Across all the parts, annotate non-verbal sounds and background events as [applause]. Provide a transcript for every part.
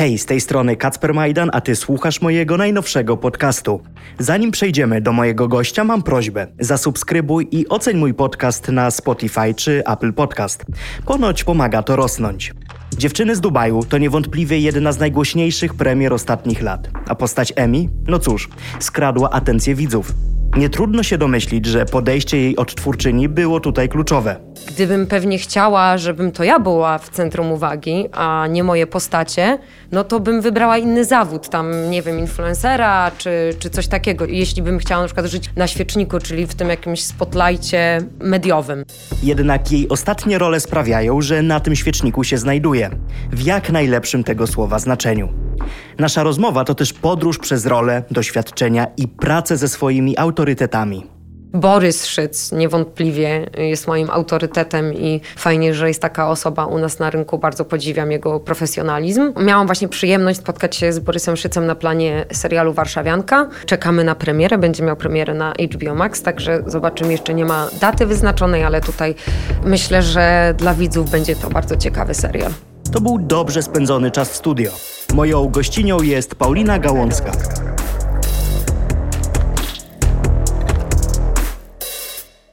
Hej, z tej strony Kacper Majdan, a ty słuchasz mojego najnowszego podcastu. Zanim przejdziemy do mojego gościa, mam prośbę. Zasubskrybuj i oceń mój podcast na Spotify czy Apple Podcast. Ponoć pomaga to rosnąć. Dziewczyny z Dubaju to niewątpliwie jedna z najgłośniejszych premier ostatnich lat. A postać Emi? No cóż, skradła atencję widzów. Nie trudno się domyślić, że podejście jej odtwórczyni było tutaj kluczowe. Gdybym pewnie chciała, żebym to ja była w centrum uwagi, a nie moje postacie, no to bym wybrała inny zawód, tam nie wiem, influencera czy, czy coś takiego. Jeśli bym chciała na przykład żyć na świeczniku, czyli w tym jakimś spotlightie mediowym. Jednak jej ostatnie role sprawiają, że na tym świeczniku się znajduje. W jak najlepszym tego słowa znaczeniu. Nasza rozmowa to też podróż przez role, doświadczenia i pracę ze swoimi autorytetami. Borys Szyc niewątpliwie jest moim autorytetem i fajnie, że jest taka osoba u nas na rynku. Bardzo podziwiam jego profesjonalizm. Miałam właśnie przyjemność spotkać się z Borysem Szycem na planie serialu Warszawianka. Czekamy na premierę, będzie miał premierę na HBO Max, także zobaczymy. Jeszcze nie ma daty wyznaczonej, ale tutaj myślę, że dla widzów będzie to bardzo ciekawy serial. To był dobrze spędzony czas w studio. Moją gościnią jest Paulina Gałązka.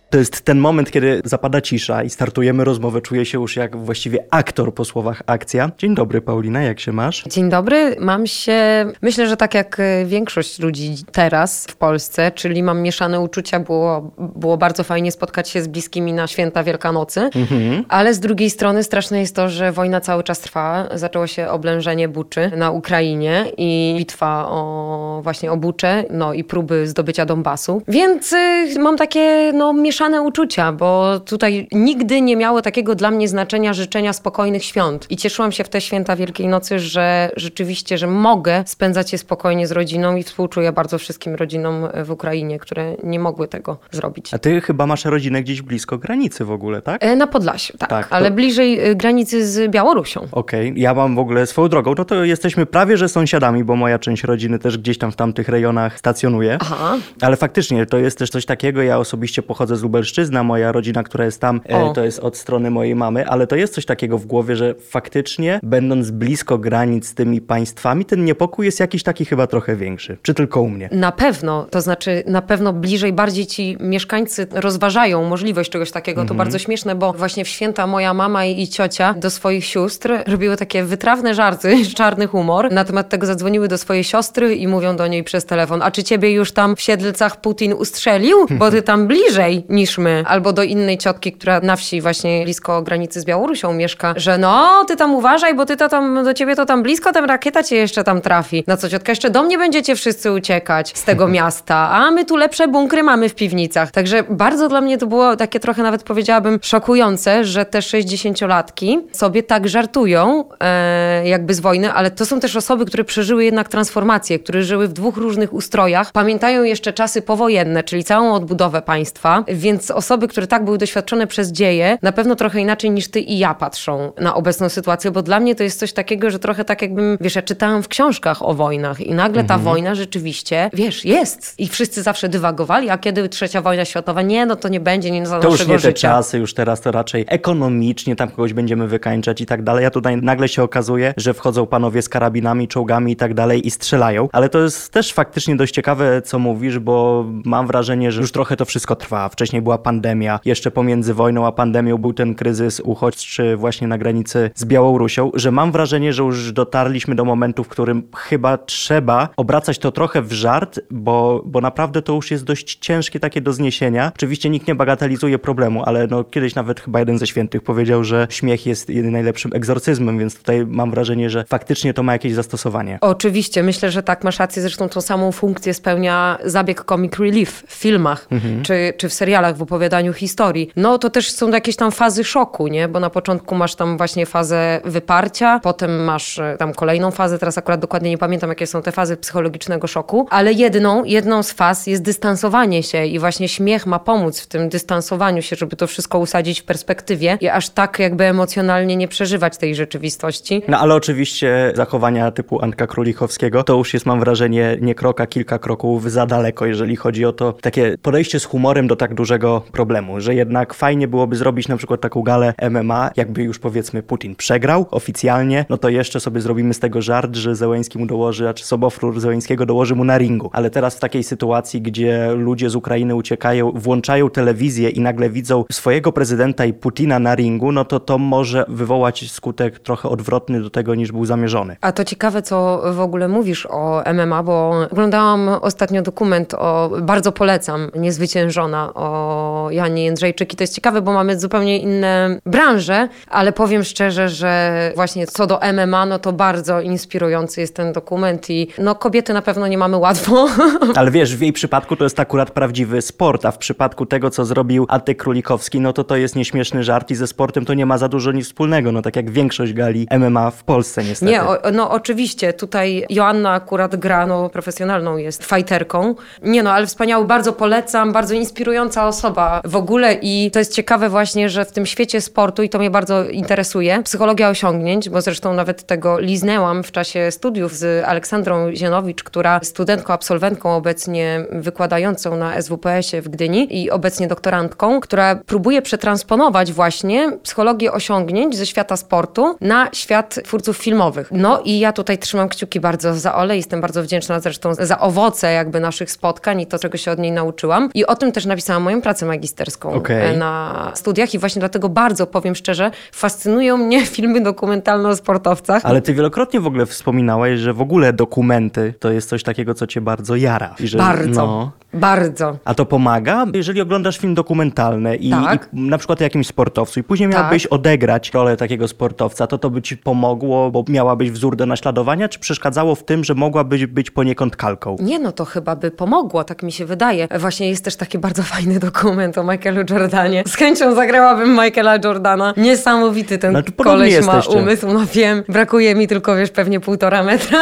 To jest ten moment, kiedy zapada cisza i startujemy rozmowę. Czuję się już jak właściwie aktor po słowach akcja. Dzień dobry, Paulina, jak się masz? Dzień dobry, mam się. Myślę, że tak jak e, większość ludzi teraz w Polsce, czyli mam mieszane uczucia. Było, było bardzo fajnie spotkać się z bliskimi na święta Wielkanocy, mhm. ale z drugiej strony straszne jest to, że wojna cały czas trwa. Zaczęło się oblężenie Buczy na Ukrainie i bitwa o właśnie o Buczę, no i próby zdobycia Donbasu. Więc y, mam takie no mieszane mieszane uczucia, bo tutaj nigdy nie miało takiego dla mnie znaczenia życzenia spokojnych świąt. I cieszyłam się w te święta Wielkiej Nocy, że rzeczywiście, że mogę spędzać je spokojnie z rodziną i współczuję bardzo wszystkim rodzinom w Ukrainie, które nie mogły tego zrobić. A ty chyba masz rodzinę gdzieś blisko granicy w ogóle, tak? E, na Podlasiu, tak, tak ale to... bliżej e, granicy z Białorusią. Okej, okay. ja mam w ogóle swoją drogą, no to jesteśmy prawie, że sąsiadami, bo moja część rodziny też gdzieś tam w tamtych rejonach stacjonuje. Aha. Ale faktycznie to jest też coś takiego, ja osobiście pochodzę z Lubelszczyzna, moja rodzina, która jest tam, e, to jest od strony mojej mamy, ale to jest coś takiego w głowie, że faktycznie będąc blisko granic z tymi państwami, ten niepokój jest jakiś taki chyba trochę większy. Czy tylko u mnie? Na pewno, to znaczy na pewno bliżej, bardziej ci mieszkańcy rozważają możliwość czegoś takiego. To mhm. bardzo śmieszne, bo właśnie w święta moja mama i ciocia do swoich sióstr robiły takie wytrawne żarty, [laughs] czarny humor. Na temat tego zadzwoniły do swojej siostry i mówią do niej przez telefon, a czy ciebie już tam w Siedlcach Putin ustrzelił? Bo ty tam bliżej niż my. Albo do innej ciotki, która na wsi właśnie blisko granicy z Białorusią mieszka, że no, ty tam uważaj, bo ty to tam, do ciebie to tam blisko, tam rakieta cię jeszcze tam trafi. Na co ciotka jeszcze do mnie będziecie wszyscy uciekać z tego [laughs] miasta, a my tu lepsze bunkry mamy w piwnicach. Także bardzo dla mnie to było takie trochę nawet powiedziałabym szokujące, że te 60-latki sobie tak żartują e, jakby z wojny, ale to są też osoby, które przeżyły jednak transformację, które żyły w dwóch różnych ustrojach, pamiętają jeszcze czasy powojenne, czyli całą odbudowę państwa, więc osoby, które tak były doświadczone przez dzieje, na pewno trochę inaczej niż ty i ja patrzą na obecną sytuację, bo dla mnie to jest coś takiego, że trochę tak jakbym, wiesz, ja czytałam w książkach o wojnach i nagle ta mhm. wojna rzeczywiście, wiesz, jest. I wszyscy zawsze dywagowali, a kiedy trzecia wojna światowa? Nie, no to nie będzie, nie za To już nie życia. te czasy, już teraz to raczej ekonomicznie tam kogoś będziemy wykańczać i tak dalej. A tutaj nagle się okazuje, że wchodzą panowie z karabinami, czołgami i tak dalej i strzelają. Ale to jest też faktycznie dość ciekawe, co mówisz, bo mam wrażenie, że już trochę to wszystko trwa. Wcześniej była pandemia, jeszcze pomiędzy wojną a pandemią był ten kryzys uchodźczy właśnie na granicy z Białorusią, że mam wrażenie, że już dotarliśmy do momentu, w którym chyba trzeba obracać to trochę w żart, bo, bo naprawdę to już jest dość ciężkie takie do zniesienia. Oczywiście nikt nie bagatelizuje problemu, ale no kiedyś nawet chyba jeden ze świętych powiedział, że śmiech jest najlepszym egzorcyzmem, więc tutaj mam wrażenie, że faktycznie to ma jakieś zastosowanie. Oczywiście, myślę, że tak, masz rację, zresztą tą samą funkcję spełnia zabieg comic relief w filmach, mhm. czy, czy w serialach, w opowiadaniu historii, no to też są jakieś tam fazy szoku, nie? Bo na początku masz tam właśnie fazę wyparcia, potem masz e, tam kolejną fazę, teraz akurat dokładnie nie pamiętam, jakie są te fazy psychologicznego szoku, ale jedną, jedną z faz jest dystansowanie się i właśnie śmiech ma pomóc w tym dystansowaniu się, żeby to wszystko usadzić w perspektywie i aż tak jakby emocjonalnie nie przeżywać tej rzeczywistości. No ale oczywiście zachowania typu Anka Królichowskiego to już jest, mam wrażenie, nie kroka, kilka kroków za daleko, jeżeli chodzi o to takie podejście z humorem do tak dużego dużego problemu, że jednak fajnie byłoby zrobić na przykład taką galę MMA, jakby już powiedzmy Putin przegrał oficjalnie, no to jeszcze sobie zrobimy z tego żart, że Zełenski mu dołoży, a czy Sobofrur Zełenskiego dołoży mu na ringu. Ale teraz w takiej sytuacji, gdzie ludzie z Ukrainy uciekają, włączają telewizję i nagle widzą swojego prezydenta i Putina na ringu, no to to może wywołać skutek trochę odwrotny do tego, niż był zamierzony. A to ciekawe, co w ogóle mówisz o MMA, bo oglądałam ostatnio dokument o, bardzo polecam, Niezwyciężona o Janie Jędrzejczyk i to jest ciekawe, bo mamy zupełnie inne branże, ale powiem szczerze, że właśnie co do MMA, no to bardzo inspirujący jest ten dokument i no kobiety na pewno nie mamy łatwo. [laughs] Ale wiesz, w jej przypadku to jest akurat prawdziwy sport, a w przypadku tego, co zrobił Aty Królikowski, no to to jest nieśmieszny żart i ze sportem to nie ma za dużo nic wspólnego, no tak jak większość gali MMA w Polsce niestety. Nie, o, no oczywiście, tutaj Joanna akurat gra, no profesjonalną jest fighterką. Nie no, ale wspaniały, bardzo polecam, bardzo inspirująca osoba w ogóle i to jest ciekawe właśnie, że w tym świecie sportu i to mnie bardzo interesuje, psychologia osiągnięć, bo zresztą nawet tego liznęłam w czasie studiów z Aleksandrą Zienowicz, która studentką, absolwentką obecnie wykładającą na SWPS-ie w Gdyni i obecnie doktorantką, która próbuje przetransponować właśnie psychologię osiągnięć ze świata sportu na świat twórców filmowych. No i ja tutaj trzymam kciuki bardzo za Ole, jestem bardzo wdzięczna zresztą za owoce jakby naszych spotkań i to, czego się od niej nauczyłam. I o tym też napisałam moją pracę magisterską okay. na studiach i właśnie dlatego bardzo, powiem szczerze, fascynują mnie [laughs] filmy dokumentalne o sportowcach. Ale ty wielokrotnie w ogóle wspominałaś, że w ogóle dokumenty to jest coś takiego, co cię bardzo jara. Że, bardzo, no... bardzo. A to pomaga, jeżeli oglądasz film dokumentalny i, tak. i na przykład jakimś sportowcu i później miałabyś tak. odegrać rolę takiego sportowca, to to by ci pomogło, bo miałabyś wzór do naśladowania, czy przeszkadzało w tym, że mogłabyś być poniekąd kalką? Nie, no to chyba by pomogło, tak mi się wydaje. Właśnie jest też taki bardzo [laughs] fajny dokument o Michaelu Jordanie. Z chęcią zagrałabym Michaela Jordana. Niesamowity ten znaczy, koleś ma umysł, no wiem. Brakuje mi tylko, wiesz, pewnie półtora metra.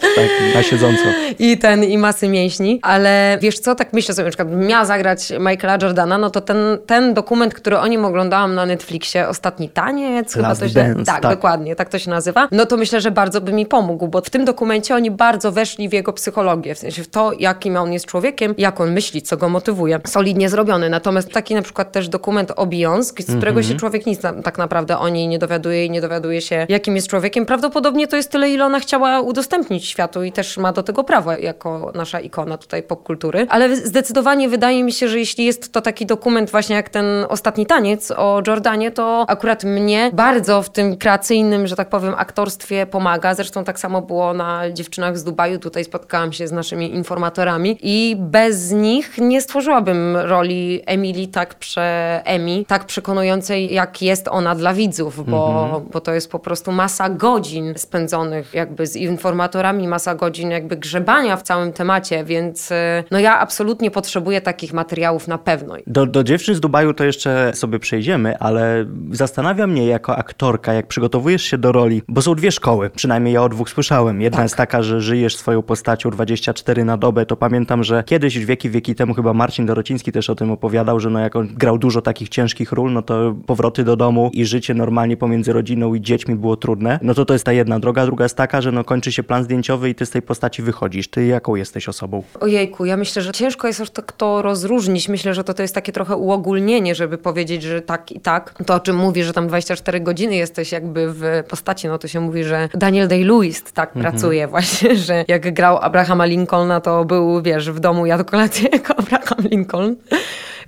Tak, na siedząco. [laughs] I ten, i masy mięśni. Ale wiesz co, tak myślę sobie, na przykład miała zagrać Michaela Jordana, no to ten, ten dokument, który o nim oglądałam na Netflixie, Ostatni Taniec, chyba to się... Dance, tak, tak, dokładnie, tak to się nazywa. No to myślę, że bardzo by mi pomógł, bo w tym dokumencie oni bardzo weszli w jego psychologię, w sensie w to, jakim on jest człowiekiem, jak on myśli, co go motywuje. Solidnie zrobiony. Natomiast taki na przykład też dokument o Beyoncé, z którego mm -hmm. się człowiek nic na, tak naprawdę o niej nie dowiaduje i nie dowiaduje się, jakim jest człowiekiem. Prawdopodobnie to jest tyle, ile ona chciała udostępnić światu i też ma do tego prawo jako nasza ikona tutaj popkultury. Ale zdecydowanie wydaje mi się, że jeśli jest to taki dokument właśnie jak ten ostatni taniec o Jordanie, to akurat mnie bardzo w tym kreacyjnym, że tak powiem, aktorstwie pomaga. Zresztą tak samo było na Dziewczynach z Dubaju. Tutaj spotkałam się z naszymi informatorami i bez nich nie stworzyłabym roli Emily tak prze Emi, tak przekonującej, jak jest ona dla widzów, bo, mhm. bo to jest po prostu masa godzin spędzonych jakby z informatorami, masa godzin jakby grzebania w całym temacie, więc y, no ja absolutnie potrzebuję takich materiałów na pewno. Do, do Dziewczyn z Dubaju to jeszcze sobie przejdziemy, ale zastanawia mnie jako aktorka, jak przygotowujesz się do roli, bo są dwie szkoły, przynajmniej ja o dwóch słyszałem. Jedna tak. jest taka, że żyjesz swoją postacią 24 na dobę, to pamiętam, że kiedyś wieki, wieki temu chyba Marcin Dorociński też o tym opowiadał, że no jak on grał dużo takich ciężkich ról, no to powroty do domu i życie normalnie pomiędzy rodziną i dziećmi było trudne. No to to jest ta jedna droga, druga jest taka, że no kończy się plan zdjęciowy i ty z tej postaci wychodzisz. Ty jaką jesteś osobą? Ojejku, ja myślę, że ciężko jest już to, to rozróżnić. Myślę, że to, to jest takie trochę uogólnienie, żeby powiedzieć, że tak i tak. To, o czym mówi, że tam 24 godziny jesteś jakby w postaci, no to się mówi, że Daniel Day-Lewis tak mhm. pracuje właśnie, [laughs] że jak grał Abrahama Lincolna, to był, wiesz, w domu jadł kolację jako Abraham Lincoln.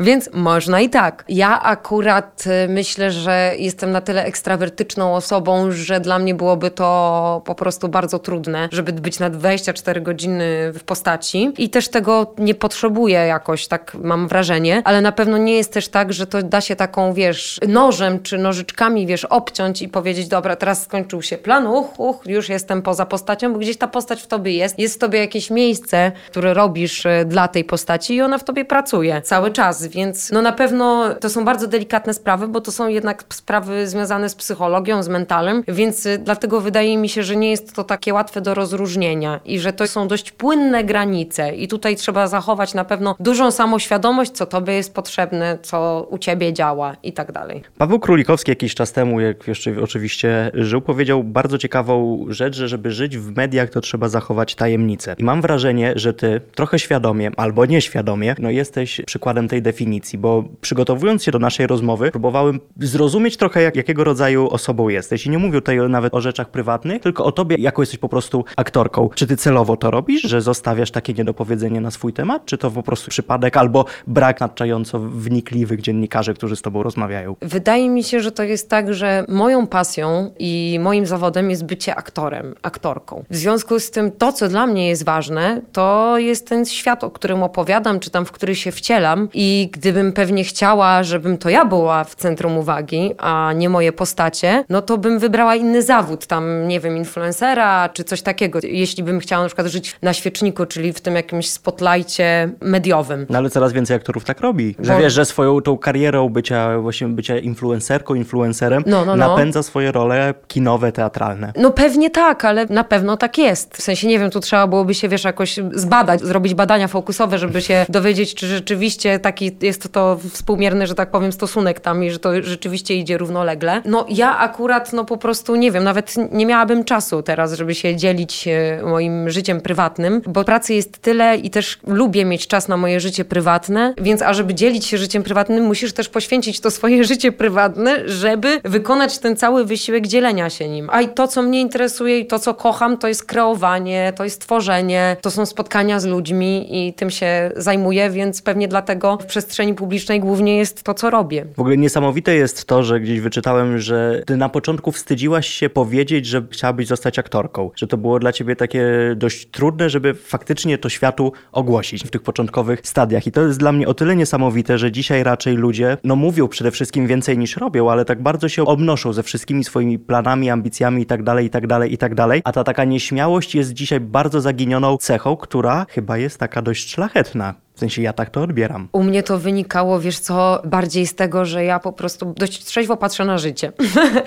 Więc można i tak. Ja akurat y, myślę, że jestem na tyle ekstrawertyczną osobą, że dla mnie byłoby to po prostu bardzo trudne, żeby być na 24 godziny w postaci. I też tego nie potrzebuję jakoś, tak mam wrażenie, ale na pewno nie jest też tak, że to da się taką, wiesz, nożem czy nożyczkami, wiesz, obciąć i powiedzieć, dobra, teraz skończył się plan, uch, uch, już jestem poza postacią, bo gdzieś ta postać w tobie jest. Jest w tobie jakieś miejsce, które robisz y, dla tej postaci i ona w tobie pracuje cały czas, więc no na pewno to są bardzo delikatne sprawy, bo to są jednak sprawy związane z psychologią, z mentalem, więc y, dlatego wydaje mi się, że nie jest to takie łatwe do rozróżnienia i że to są dość płynne granice i tutaj trzeba zachować na pewno dużą samoświadomość, co tobie jest potrzebne, co u ciebie działa i tak dalej. Paweł Królikowski jakiś czas temu, jak jeszcze oczywiście żył, powiedział bardzo ciekawą rzecz, że żeby żyć w mediach, to trzeba zachować tajemnicę. I mam wrażenie, że ty trochę świadomie albo nieświadomie, no jesteś przykładem tej definicji definicji, bo przygotowując się do naszej rozmowy, próbowałem zrozumieć trochę, jak, jakiego rodzaju osobą jesteś. I nie mówię tutaj nawet o rzeczach prywatnych, tylko o tobie, jako jesteś po prostu aktorką. Czy ty celowo to robisz, że zostawiasz takie niedopowiedzenie na swój temat, czy to po prostu przypadek albo brak nadczająco wnikliwych dziennikarzy, którzy z tobą rozmawiają? Wydaje mi się, że to jest tak, że moją pasją i moim zawodem jest bycie aktorem, aktorką. W związku z tym to, co dla mnie jest ważne, to jest ten świat, o którym opowiadam, czy tam w który się wcielam i gdybym pewnie chciała, żebym to ja była w centrum uwagi, a nie moje postacie, no to bym wybrała inny zawód, tam nie wiem, influencera czy coś takiego. Jeśli bym chciała na przykład żyć na świeczniku, czyli w tym jakimś spotlightie mediowym. No ale coraz więcej aktorów tak robi, że Bo- wiesz, że swoją tą karierą bycia właśnie bycia influencerką, influencerem No, no, no. napędza swoje role kinowe, teatralne. No pewnie tak, ale na pewno tak jest. W sensie nie wiem, tu trzeba byłoby się, wiesz, jakoś zbadać, zrobić badania fokusowe, żeby się dowiedzieć, czy rzeczywiście taki jest to współmierny, że tak powiem, stosunek tam i że to rzeczywiście idzie równolegle. No ja akurat, no po prostu nie wiem, nawet nie miałabym czasu teraz, żeby się dzielić e, moim życiem prywatnym, bo pracy jest tyle i też lubię mieć czas na moje życie prywatne, więc a żeby dzielić się życiem prywatnym, musisz też poświęcić to swoje [laughs] życie prywatne, żeby wykonać ten cały wysiłek dzielenia się nim. A i to, co mnie interesuje i to, co kocham, to jest kreowanie, to jest tworzenie, to są spotkania z ludźmi i tym się zajmuję, więc pewnie dlatego w przestrzeni publicznej głównie jest to, co robię. W ogóle niesamowite jest to, że gdzieś wyczytałem, że ty na początku wstydziłaś się powiedzieć, że chciałabyś zostać aktorką. Że to było dla ciebie takie dość trudne, żeby faktycznie to światu ogłosić w tych początkowych stadiach. I to jest dla mnie o tyle niesamowite, że dzisiaj raczej ludzie, no mówią przede wszystkim więcej niż robią, ale tak bardzo się obnoszą ze wszystkimi swoimi planami, ambicjami i tak dalej, i tak dalej, i tak dalej. A ta taka nieśmiałość jest dzisiaj bardzo zaginioną cechą, która chyba jest taka dość szlachetna. Sensie ja tak to odbieram. U mnie to wynikało, wiesz co, bardziej z tego, że ja po prostu dość trzeźwo patrzę na życie.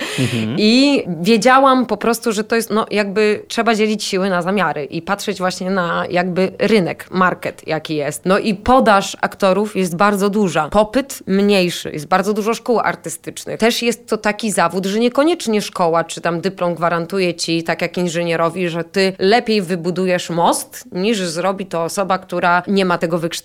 [laughs] I wiedziałam po prostu, że to jest, no jakby trzeba dzielić siły na zamiary i patrzeć właśnie na jakby rynek, market jaki jest. No i podaż aktorów jest bardzo duża. Popyt mniejszy, jest bardzo dużo szkół artystycznych. Też jest to taki zawód, że niekoniecznie szkoła czy tam dyplom gwarantuje ci, tak jak inżynierowi, że ty lepiej wybudujesz most, niż zrobi to osoba, która nie ma tego wykształcenia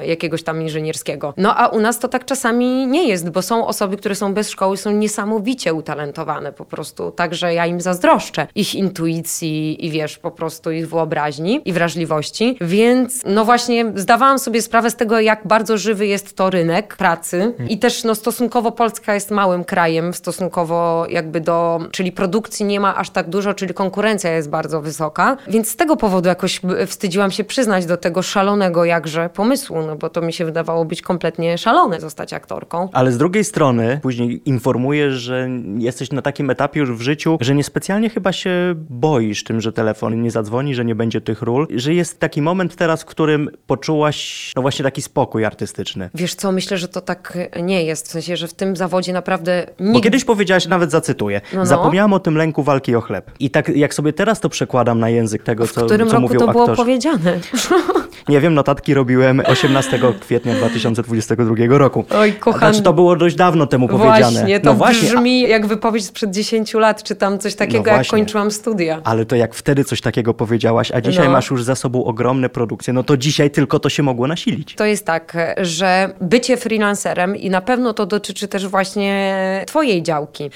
jakiegoś tam inżynierskiego. No a u nas to tak czasami nie jest, bo są osoby, które są bez szkoły, są niesamowicie utalentowane po prostu. Także ja im zazdroszczę ich intuicji i wiesz, po prostu ich wyobraźni i wrażliwości. Więc no właśnie zdawałam sobie sprawę z tego, jak bardzo żywy jest to rynek pracy i też no stosunkowo Polska jest małym krajem, stosunkowo jakby do, czyli produkcji nie ma aż tak dużo, czyli konkurencja jest bardzo wysoka. Więc z tego powodu jakoś wstydziłam się przyznać do tego szalonego jakże pomysłu, no bo to mi się wydawało być kompletnie szalone zostać aktorką. Ale z drugiej strony później informujesz, że jesteś na takim etapie już w życiu, że niespecjalnie chyba się boisz tym, że telefon nie zadzwoni, że nie będzie tych ról, że jest taki moment teraz, w którym poczułaś no właśnie taki spokój artystyczny. Wiesz co, myślę, że to tak nie jest. W sensie, że w tym zawodzie naprawdę Bo nikt... kiedyś powiedziałaś, nawet zacytuję, No, no. zapomniałam o tym lęku walki o chleb. I tak jak sobie teraz to przekładam na język tego, co, W którym co roku mówią to było aktorzy. powiedziane? [laughs] Nie wiem, notatki robiłem 18 kwietnia 2022 roku. Oj, kochany. Znaczy to było dość dawno temu powiedziane. Właśnie, to no właśnie, brzmi jak wypowiedź sprzed 10 lat, czy tam coś takiego, No jak kończyłam studia. Ale to jak wtedy coś takiego powiedziałaś, a dzisiaj No. masz już za sobą ogromne produkcje, no to dzisiaj tylko to się mogło nasilić. To jest tak, że bycie freelancerem i na pewno to dotyczy też właśnie twojej działki.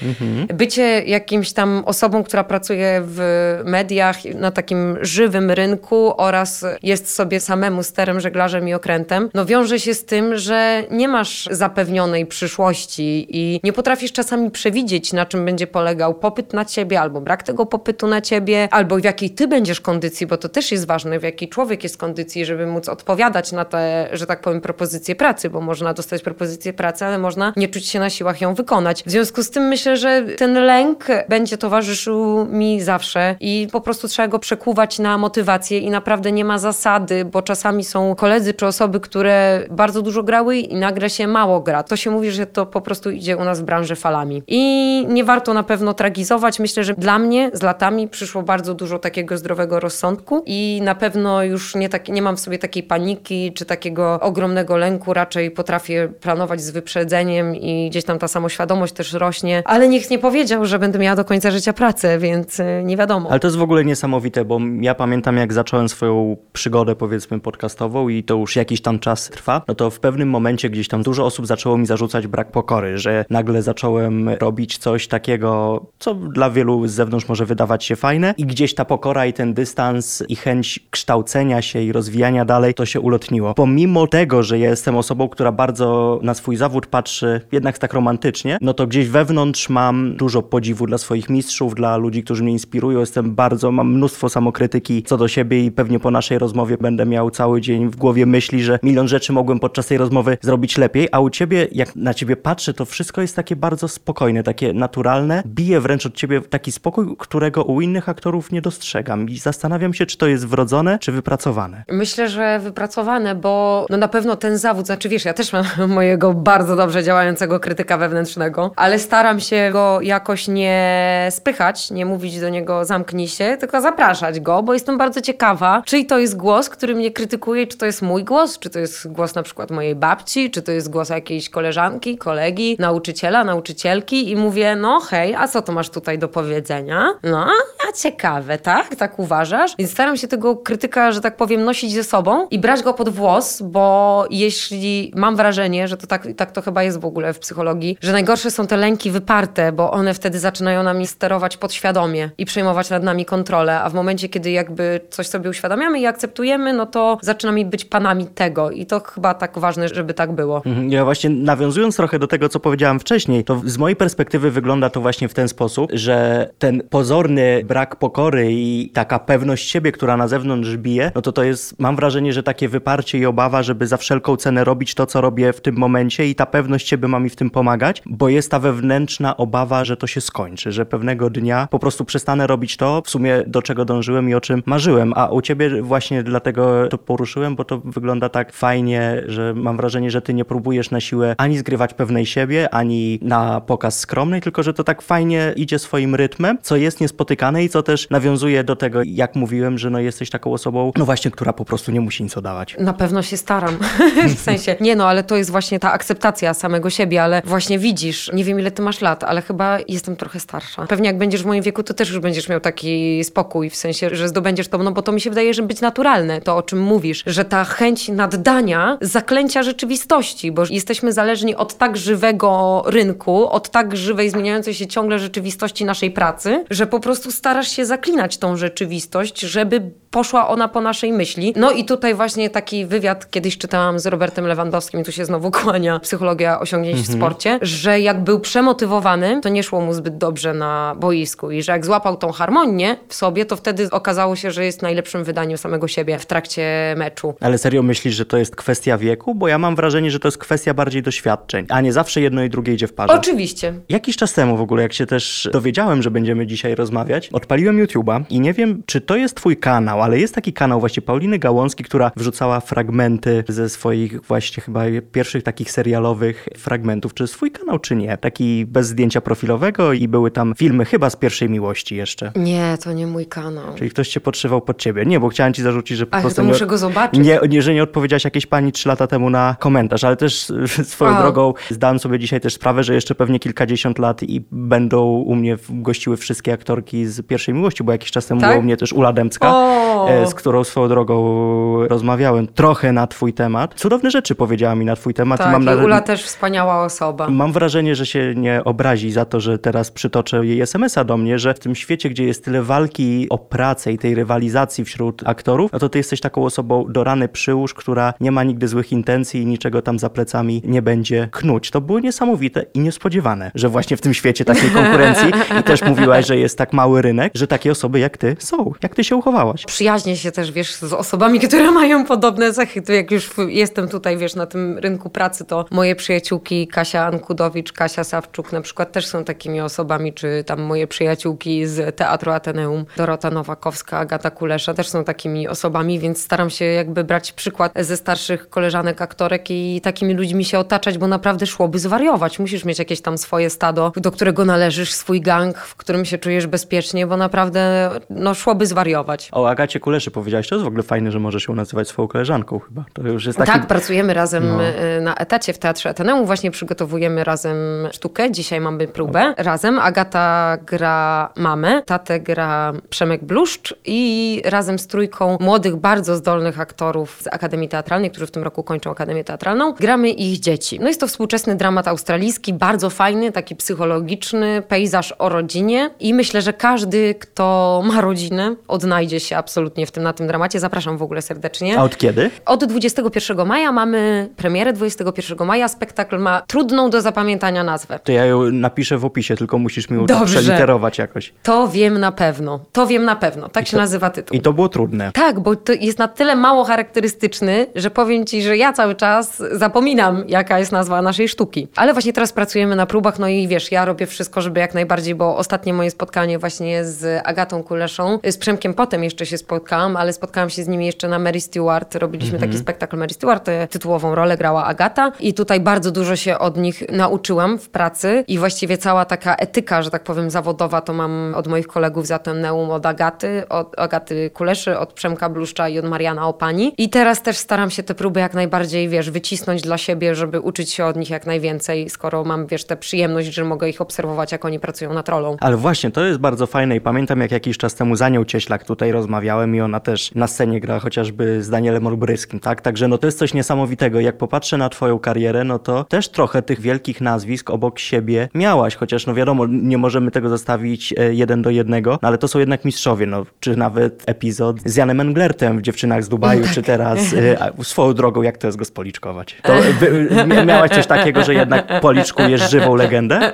Bycie jakimś tam osobą, która pracuje w mediach na takim żywym rynku oraz jest sobie samemu sterem, żeglarzem i okrętem, no wiąże się z tym, że nie masz zapewnionej przyszłości i nie potrafisz czasami przewidzieć, na czym będzie polegał popyt na ciebie, albo brak tego popytu na ciebie, albo w jakiej ty będziesz kondycji, bo to też jest ważne, w jakiej człowiek jest kondycji, żeby móc odpowiadać na te, że tak powiem, propozycje pracy, bo można dostać propozycję pracy, ale można nie czuć się na siłach ją wykonać. W związku z tym myślę, że ten lęk będzie towarzyszył mi zawsze i po prostu trzeba go przekuwać na motywację i naprawdę nie ma zasady, bo czasami są koledzy czy osoby, które bardzo dużo grały i nagle się mało gra. To się mówi, że to po prostu idzie u nas w branży falami. I nie warto na pewno tragizować. Myślę, że dla mnie z latami przyszło bardzo dużo takiego zdrowego rozsądku i na pewno już nie, tak, nie mam w sobie takiej paniki czy takiego ogromnego lęku. Raczej potrafię planować z wyprzedzeniem i gdzieś tam ta samoświadomość też rośnie. Ale nikt nie powiedział, że będę miała do końca życia pracę, więc y, nie wiadomo. Ale to jest w ogóle niesamowite, bo ja pamiętam jak zacząłem swoją przygodę powiedzmy powiedzmy podcastową i to już jakiś tam czas trwa, no to w pewnym momencie gdzieś tam dużo osób zaczęło mi zarzucać brak pokory, że nagle zacząłem robić coś takiego, co dla wielu z zewnątrz może wydawać się fajne i gdzieś ta pokora i ten dystans i chęć kształcenia się i rozwijania dalej, to się ulotniło. Pomimo tego, że ja jestem osobą, która bardzo na swój zawód patrzy jednak tak romantycznie, no to gdzieś wewnątrz mam dużo podziwu dla swoich mistrzów, dla ludzi, którzy mnie inspirują. Jestem bardzo, mam mnóstwo samokrytyki co do siebie i pewnie po naszej rozmowie będę miał cały dzień w głowie myśli, że milion rzeczy mogłem podczas tej rozmowy zrobić lepiej, a u ciebie, jak na ciebie patrzę, to wszystko jest takie bardzo spokojne, takie naturalne. Bije wręcz od ciebie taki spokój, którego u innych aktorów nie dostrzegam i zastanawiam się, czy to jest wrodzone, czy wypracowane. Myślę, że wypracowane, bo no na pewno ten zawód, znaczy wiesz, ja też mam [laughs] mojego bardzo dobrze działającego krytyka wewnętrznego, ale staram się go jakoś nie spychać, nie mówić do niego zamknij się, tylko zapraszać go, bo jestem bardzo ciekawa, czy to jest głos, który mnie krytykuje, czy to jest mój głos, czy to jest głos na przykład mojej babci, czy to jest głos jakiejś koleżanki, kolegi, nauczyciela, nauczycielki i mówię, no hej, a co to masz tutaj do powiedzenia? No, a ciekawe, tak? Tak uważasz? Więc staram się tego krytyka, że tak powiem, nosić ze sobą i brać go pod włos, bo jeśli mam wrażenie, że to tak, tak to chyba jest w ogóle w psychologii, że najgorsze są te lęki wyparte, bo one wtedy zaczynają nami sterować podświadomie i przejmować nad nami kontrolę, a w momencie, kiedy jakby coś sobie uświadamiamy i akceptujemy, no to zaczynamy być panami tego i to chyba tak ważne, żeby tak było. Mhm. Ja właśnie nawiązując trochę do tego, co powiedziałam wcześniej, to z mojej perspektywy wygląda to właśnie w ten sposób, że ten pozorny brak pokory i taka pewność siebie, która na zewnątrz bije, no to to jest, mam wrażenie, że takie wyparcie i obawa, żeby za wszelką cenę robić to, co robię w tym momencie i ta pewność siebie ma mi w tym pomagać, bo jest ta wewnętrzna obawa, że to się skończy, że pewnego dnia po prostu przestanę robić to, w sumie do czego dążyłem i o czym marzyłem, a u ciebie właśnie dlatego to poruszyłem, bo to wygląda tak fajnie, że mam wrażenie, że ty nie próbujesz na siłę ani zgrywać pewnej siebie, ani na pokaz skromnej, tylko że to tak fajnie idzie swoim rytmem, co jest niespotykane i co też nawiązuje do tego, jak mówiłem, że no jesteś taką osobą, no właśnie, która po prostu nie musi nic oddawać. Na pewno się staram. [laughs] w sensie, nie no, ale to jest właśnie ta akceptacja samego siebie, ale właśnie widzisz, nie wiem ile ty masz lat, ale chyba jestem trochę starsza. Pewnie jak będziesz w moim wieku, to też już będziesz miał taki spokój, w sensie, że zdobędziesz to, no bo to mi się wydaje, że być naturalne, to o czym mówisz, że ta chęć naddania zaklęcia rzeczywistości, bo jesteśmy zależni od tak żywego rynku, od tak żywej, zmieniającej się ciągle rzeczywistości naszej pracy, że po prostu starasz się zaklinać tą rzeczywistość, żeby poszła ona po naszej myśli. No i tutaj właśnie taki wywiad kiedyś czytałam z Robertem Lewandowskim, tu się znowu kłania psychologia osiągnięć mhm. w sporcie, że jak był przemotywowany, to nie szło mu zbyt dobrze na boisku i że jak złapał tą harmonię w sobie, to wtedy okazało się, że jest najlepszym wydaniem samego siebie w trakcie meczu. Ale serio myślisz, że to jest kwestia wieku? Bo ja mam wrażenie, że to jest kwestia bardziej doświadczeń, a nie zawsze jedno i drugie idzie w parze. Oczywiście. Jakiś czas temu w ogóle, jak się też dowiedziałem, że będziemy dzisiaj rozmawiać, odpaliłem YouTube'a i nie wiem, czy to jest twój kanał, ale jest taki kanał właśnie Pauliny Gałązki, która wrzucała fragmenty ze swoich właśnie chyba pierwszych takich serialowych fragmentów. Czy swój kanał, czy nie? Taki bez zdjęcia profilowego i były tam filmy chyba z pierwszej miłości jeszcze. Nie, to nie mój kanał. Czyli ktoś cię podszywał pod ciebie. Nie, bo chciałem ci zarzucić, że po Ach, prostu... muszę go zobaczyć. Nie, nie, że nie odpowiedziałaś jakiejś pani trzy lata temu na komentarz, ale też [laughs] swoją drogą zdałem sobie dzisiaj też sprawę, że jeszcze pewnie kilkadziesiąt lat i będą u mnie gościły wszystkie aktorki z pierwszej miłości, bo jakiś czas temu tak? była u mnie też Ula Dębska. O! z którą swoją drogą rozmawiałem trochę na twój temat. Cudowne rzeczy powiedziała mi na twój temat. Tak, i mam Ula też wspaniała osoba. Mam wrażenie, że się nie obrazi za to, że teraz przytoczę jej SMS-a do mnie, że w tym świecie, gdzie jest tyle walki o pracę i tej rywalizacji wśród aktorów, no to ty jesteś osobą do rany przyłóż, która nie ma nigdy złych intencji i niczego tam za plecami nie będzie knuć. To było niesamowite i niespodziewane, że właśnie w tym świecie takiej konkurencji i też mówiłaś, że jest tak mały rynek, że takie osoby jak ty są. Jak ty się uchowałaś? Przyjaźń przyjaźnię się też, wiesz, z osobami, które mają podobne cechy. To jak już jestem tutaj, wiesz, na tym rynku pracy, to moje przyjaciółki Kasia Ankudowicz, Kasia Sawczuk na przykład też są takimi osobami, czy tam moje przyjaciółki z Teatru Ateneum, Dorota Nowakowska, Agata Kulesza też są takimi osobami, więc staram się jakby brać przykład ze starszych koleżanek aktorek i takimi ludźmi się otaczać, bo naprawdę szłoby zwariować. Musisz mieć jakieś tam swoje stado, do którego należysz, swój gang, w którym się czujesz bezpiecznie, bo naprawdę no szłoby zwariować. O, Aga Agacie Kuleszy powiedziałaś, to jest w ogóle fajne, że możesz ją nazywać swoją koleżanką chyba. To już jest taki... Tak, pracujemy razem no. Y, na etacie w Teatrze Ateneum. Właśnie przygotowujemy razem sztukę. Dzisiaj mamy próbę. Razem Agata gra mamę, tatę gra Przemek Bluszcz i razem z trójką młodych, bardzo zdolnych aktorów z Akademii Teatralnej, którzy w tym roku kończą Akademię Teatralną, gramy ich dzieci. No jest to współczesny dramat australijski, bardzo fajny, taki psychologiczny, pejzaż o rodzinie i myślę, że każdy, kto ma rodzinę, odnajdzie się absolutnie w tym, na tym dramacie. Zapraszam w ogóle serdecznie. A od kiedy? Od 21 maja mamy premierę 21 maja. Spektakl ma trudną do zapamiętania nazwę. To ja ją napiszę w opisie, tylko musisz mi ją tak przeliterować jakoś. To wiem na pewno. To wiem na pewno. Tak I się to, nazywa tytuł. I to było trudne. Tak, bo to jest na tyle mało charakterystyczny, że powiem ci, że ja cały czas zapominam, jaka jest nazwa naszej sztuki. Ale właśnie teraz pracujemy na próbach, no i wiesz, ja robię wszystko, żeby jak najbardziej, bo ostatnie moje spotkanie właśnie z Agatą Kuleszą, z Przemkiem Potem jeszcze się spotkałam, ale spotkałam się z nimi jeszcze na Mary Stewart. Robiliśmy taki mhm. spektakl Mary Stewart, tytułową rolę grała Agata i tutaj bardzo dużo się od nich nauczyłam w pracy i właściwie cała taka etyka, że tak powiem, zawodowa to mam od moich kolegów z Ateneum, od Agaty, od Agaty Kuleszy, od Przemka Bluszcza i od Mariana Opani. I teraz też staram się te próby jak najbardziej, wiesz, wycisnąć dla siebie, żeby uczyć się od nich jak najwięcej, skoro mam, wiesz, tę przyjemność, że mogę ich obserwować, jak oni pracują nad rolą. Ale właśnie, to jest bardzo fajne i pamiętam, jak jakiś czas temu z Anią Cieślak tutaj rozmawiałem i ona też na scenie gra chociażby z Danielem Olbryskim, tak? Także no to jest coś niesamowitego. Jak popatrzę na twoją karierę, no to też trochę tych wielkich nazwisk obok siebie miałaś, chociaż no wiadomo, nie możemy tego zostawić e, jeden do jednego, no ale to są jednak mistrzowie, no czy nawet epizod z Janem Englertem w Dziewczynach z Dubaju, tak. czy teraz y, swoją drogą, jak to jest go spoliczkować? To wy, miałaś coś takiego, że jednak policzkujesz żywą legendę?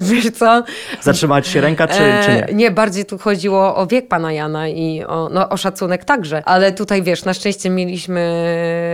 Wiesz co? Zatrzymać się ręka, czy, czy nie? Nie, bardziej tu chodziło o wiek pana Jana i o, no, o szacunek także, ale tutaj wiesz, na szczęście mieliśmy